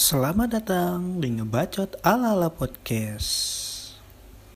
Selamat datang di Ngebacot alala Podcast.